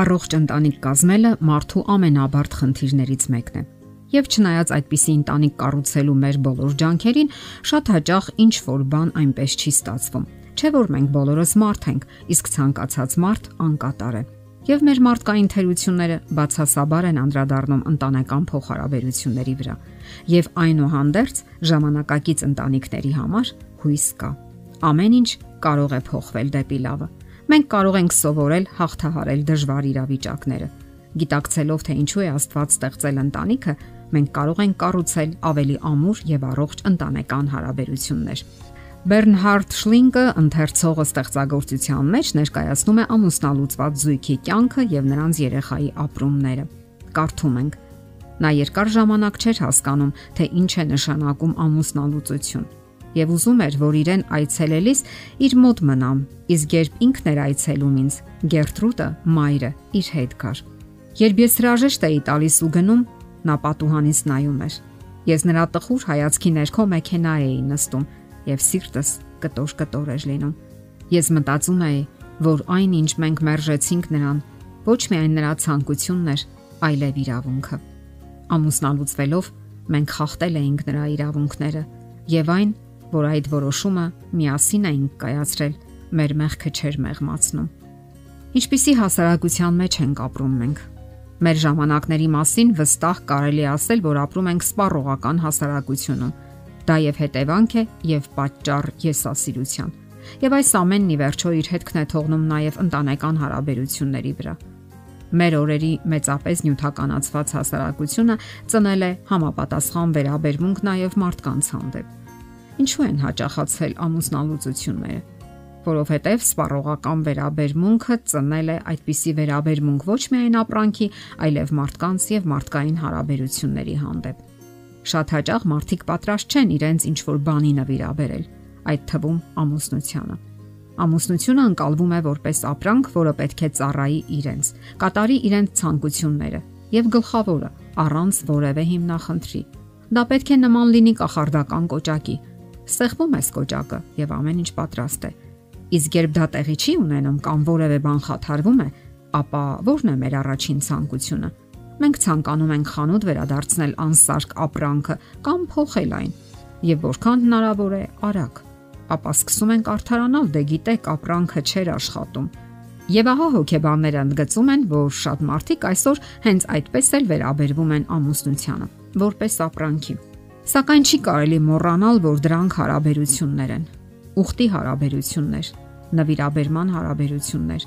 Առողջ ընտանիք կազմելը մարդու ամենաբարդ խնդիրներից մեկն է։ Եվ չնայած այդպիսի ընտանիք կառուցելու մեր բոլոր ջանքերին, շատ հաճախ ինչ որ բան այնպես չի ստացվում։ Չէ որ մենք բոլորս մարդ ենք, իսկ ցանկացած մարդ անկատար է։ Եվ մեր մարդկային թերությունները բացասաբար են անդրադառնում ընտանեկան փոխհարաբերությունների վրա։ Եվ այնուհանդերձ ժամանակակից ընտանիքների համար հույս կա։ Ամեն ինչ կարող է փոխվել դեպի լավը մենք կարող ենք սովորել հաղթահարել դժվար իրավիճակները։ Գիտակցելով թե ինչու է Աստված ստեղծել ընտանիքը, մենք կարող ենք կառուցել ավելի ամուր եւ առողջ ընտանեկան հարաբերություններ։ Բերնհարդ Շլինկը ընթերցողը ստեղծագործության մեջ ներկայացնում է ամուսնալուծված զույգի կյանքը եւ նրանց երեխայի ապրումները։ Կարդում ենք. Նա երկար ժամանակ չէր հասկանում, թե ինչ է նշանակում ամուսնալուծություն եւ ուզում էր, որ իրեն այցելելիս իր մոտ մնամ, իսկ երբ ինքն էր այցելում ինձ, Գերտրուդը, մայրը, իր հետ կար։ Երբ ես հրաժեշտ էի տալիս ու գնում, նա պատուհանից նայում էր։ Ես նրա տխուր հայացքի ներքո մեքենա էի նստում եւ սիրտս կտոր-կտոր էր լինում։ Ես մտածում էի, որ այն ինչ մենք մերժեցինք նրան, ոչ միայն նրա ցանկությունն էր, այլև իրավունքը։ Ամուսնալուծվելով մենք խախտել էինք նրա իրավունքները եւ այն, որ այդ որոշումը միասին էինք կայացրել, մեր մեղքը չէր մեղմացնում։ Ինչպիսի հասարակության մեջ ենք ապրում մենք։ Մեր ժամանակների մասին վստահ կարելի ասել, որ ապրում ենք սպառողական հասարակությունում։ Դա եւ հետևանք է եւ պատճառ եսասիրության։ Եվ այս ամենն ի վերջո իր հետքն է թողնում նաեւ ընտանեկան հարաբերությունների վրա։ Մեր օրերի մեծապես նյութականացված հասարակությունը ծնել է համապատասխան վերաբերմունք նաև մարդկանց հանդեպ ինչու են հաճախացել ամուսնալուծությունները որովհետև սպառողական վերաբերմունքը ծնել է այդպիսի վերաբերմունք ոչ միայն ապրանքի, այլև մարդկանց եւ մարդկային հարաբերությունների հանդեպ։ Շատ հաճախ մարդիկ պատրաստ չեն իրենց ինչ որ բանի նվիրաբերել, այդ թվում ամուսնությանը։ Ամուսնությունը անցալվում է որպես ապրանք, որը պետք է ծառայի իրենց, կատարի իրենց ցանկությունները եւ գլխավորը առանց որևէ հիմնախնդրի։ Դա պետք է նման լինի կախարդական կոճակի, Սեղմում ես կոճակը եւ ամեն ինչ պատրաստ է։ Իսկ երբ դա տեղի չի ունենում կամ որևէ բան խաթարվում է, ապա ո՞րն է մեր առաջին ցանկությունը։ Մենք ցանկանում ենք խանութ վերադարձնել անսարք ապրանքը կամ փոխել այն, եւ որքան հնարավոր է արագ։ Ապա սկսում ենք արթարանալ, դե գիտեք, ապրանքը չէր աշխատում։ Եվ ահա հոգեբանները ընդգծում են, որ շատ մարդիկ այսօր հենց այդպես էլ վերաբերվում են ամուսնությանը, որպես ապրանքի։ Սակայն չի կարելի մոռանալ, որ դրանք հարաբերություններ են։ Ուխտի հարաբերություններ, նվիրաբերման հարաբերություններ,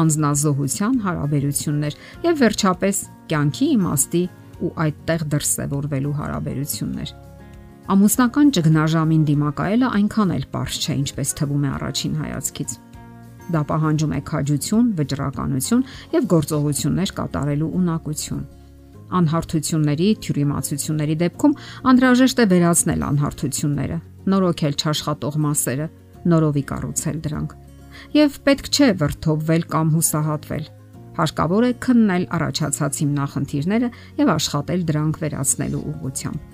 անznազողության հարաբերություններ եւ վերջապես կյանքի իմաստի ու այդտեղ դրսևորվելու հարաբերություններ։ Ամուսնական ճգնաժամին դիմակայելը այնքան էլ པարզ չէ, ինչպես թվում է առաջին հայացքից։ Դա պահանջում է քաջություն, վճռականություն եւ գործողություններ կատարելու ունակություն անհարթությունների, թյուրիմացությունների դեպքում անհրաժեշտ է վերացնել անհարթությունները, նորոգել չաշխատող մասերը, նորովի կառուցել դրանք։ Եվ պետք չէ վրթովվել կամ հուսահատվել։ Հարկավոր է քննել առաջացած հիմնախնդիրները եւ աշխատել դրանք վերացնելու ուղղությամբ։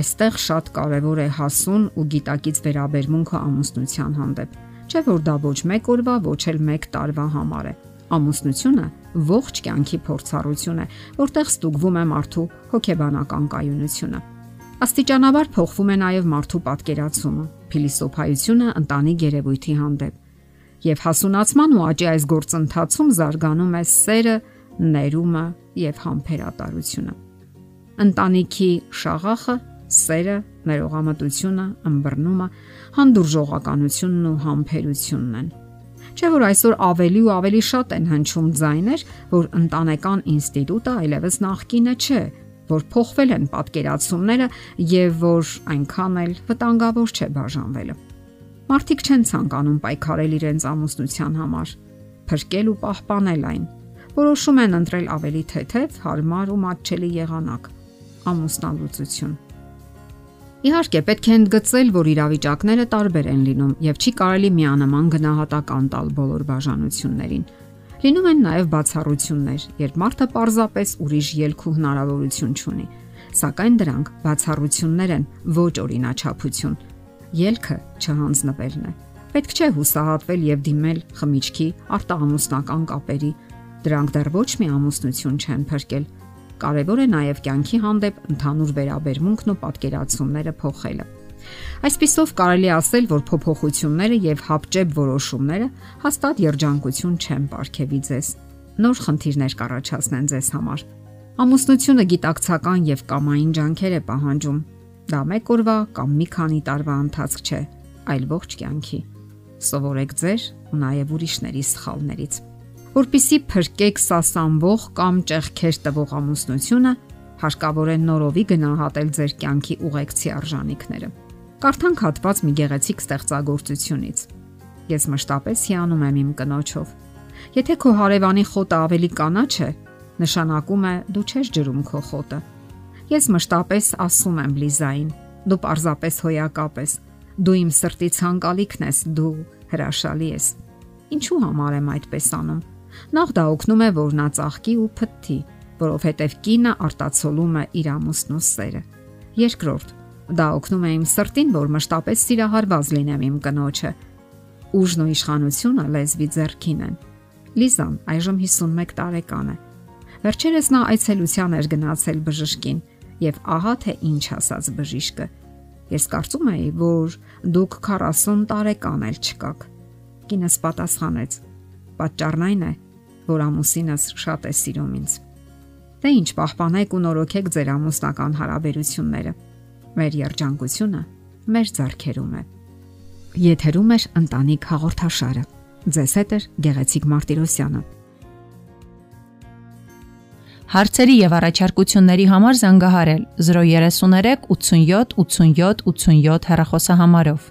Այստեղ շատ կարևոր է հասուն ու գիտակից վերաբերմունքը ամուսնության հանդեպ։ Չէ որ դա ոչ մեկ օրվա, ոչ էլ մեկ տարվա համար է Ամուսնությունը ողջ կյանքի փորձառություն է, որտեղ ստուգվում է մարդու հոգեբանական կայունությունը։ Աստիճանաբար փոխվում է նաև մարդու պատկերացումը, փիլիսոփայությունը ընտանիք երևույթի հանդեպ։ Եվ հասունացման ու աճի այս գործընթացում զարգանում է սերը, ներումը եւ համբերատարությունը։ Ընտանիքի շաղախը սերը, ներողամտությունը, ըմբռնումը, հանդուրժողականությունն ու համբերությունն են Չէ որ այսօր ավելի ու ավելի շատ են հնչում ձայներ, որ ընտանեկան ինստիտուտը այլևս նախկինը չէ, որ փոխվել են պատկերացումները եւ որ այնքան էլ վտանգավոր չէ բաժանվելը։ Մարդիկ չեն ցանկանում պայքարել իրենց ամուսնության համար, փրկել ու պահպանել այն։ Որոշում են ընտրել ավելի թեթև, հարմար ու մատչելի եղանակ՝ ամուսնալուծություն Իհարկե, պետք է ընդգծել, որ իրավիճակները տարբեր են լինում եւ չի կարելի միանման գնահատական տալ բոլոր բաժանություններին։ Լինում են նաև բացառություններ, երբ մարդը պարզապես ուրիշ ելք ու հնարավորություն չունի։ Սակայն դրանք բացառություններ են, ոչ օրինաչափություն։ Ելքը չհանձնվելն է։ Պետք չէ հուսահատվել եւ դիմել խմիչքի, արտահանուսնական կապերի, Դրանք դեռ ոչ մի ամուսնություն չեն փրկել։ Կարևոր է նաև կյանքի հանդեպ ընդհանուր վերաբերմունքն ու պատկերացումները փոխելը։ Այսպիսով կարելի ասել, որ փոփոխությունները եւ հապճեպ որոշումները հաստատ երջանկություն չեն ապարգևի ձեզ։ Նոր խնդիրներ կառաջացնեն ձեզ համար։ Ամուսնությունը գիտակցական եւ կամային ջանքեր է պահանջում։ Դա մեկ օրվա կամ մի քանի տարվա ընթացք չէ, այլ ողջ կյանքի։ Սովորեք ձեր ու նաեւ ուրիշների սխալներից։ Որպիսի փրկեք սասանվող կամ ճեղքեր տվող ամուսնությունը, հարկավոր է նորովի գնահատել ձեր կյանքի ուղեկցի արժանինքները։ Կարդանք հատված մի գեղեցիկ ստեղծագործությունից։ Ես մշտապես հիանում եմ իմ կնոջով։ Եթե քո հարևանի խոտը ավելի կանաչ է, նշանակում է դու չես ջրում քո խոտը։ Ես մշտապես ասում եմ Լիզային. դու պարզապես հոյակապ ես։ Դու իմ սրտի ցանկալիքն ես, դու հրաշալի ես։ Ինչու համար եմ այդպես անում։ Նախ դա օգնում է, որ նա ծաղկի ու փթթի, որովհետև կինը արտացոլում է իր ամուսնու սերը։ Երկրորդ, դա օգնում է իմ սրտին, որ մշտապես սիրահարված լինեմ իմ կնոջը։ Ուժն ու իշխանությունը լեզվի ձեռքին են։ Լիզան այժմ 51 տարեկան է։ Վերջերս նա այցելության էր գնացել բժշկին, եւ ահա թե ինչ ասաց բժիշկը։ Ես կարծում էի, որ դուք 40 տարեկան էլ չկաք։ Կինս պատասխանեց. Պատճառն այն է, որ ամուսինս շատ է սիրում ինձ։ Դե ինչ պահպանեք ու նորոգեք ձեր ամուսնական հարաբերությունները։ Մեր երջանկությունը մեր ձեռքերում է։ Եթերում է ընտանիք հաղորդաշարը։ Ձեզ հետ է Գեղեցիկ Մարտիրոսյանը։ Հարցերի եւ առաջարկությունների համար զանգահարել 033 87 87 87 հեռախոսահամարով։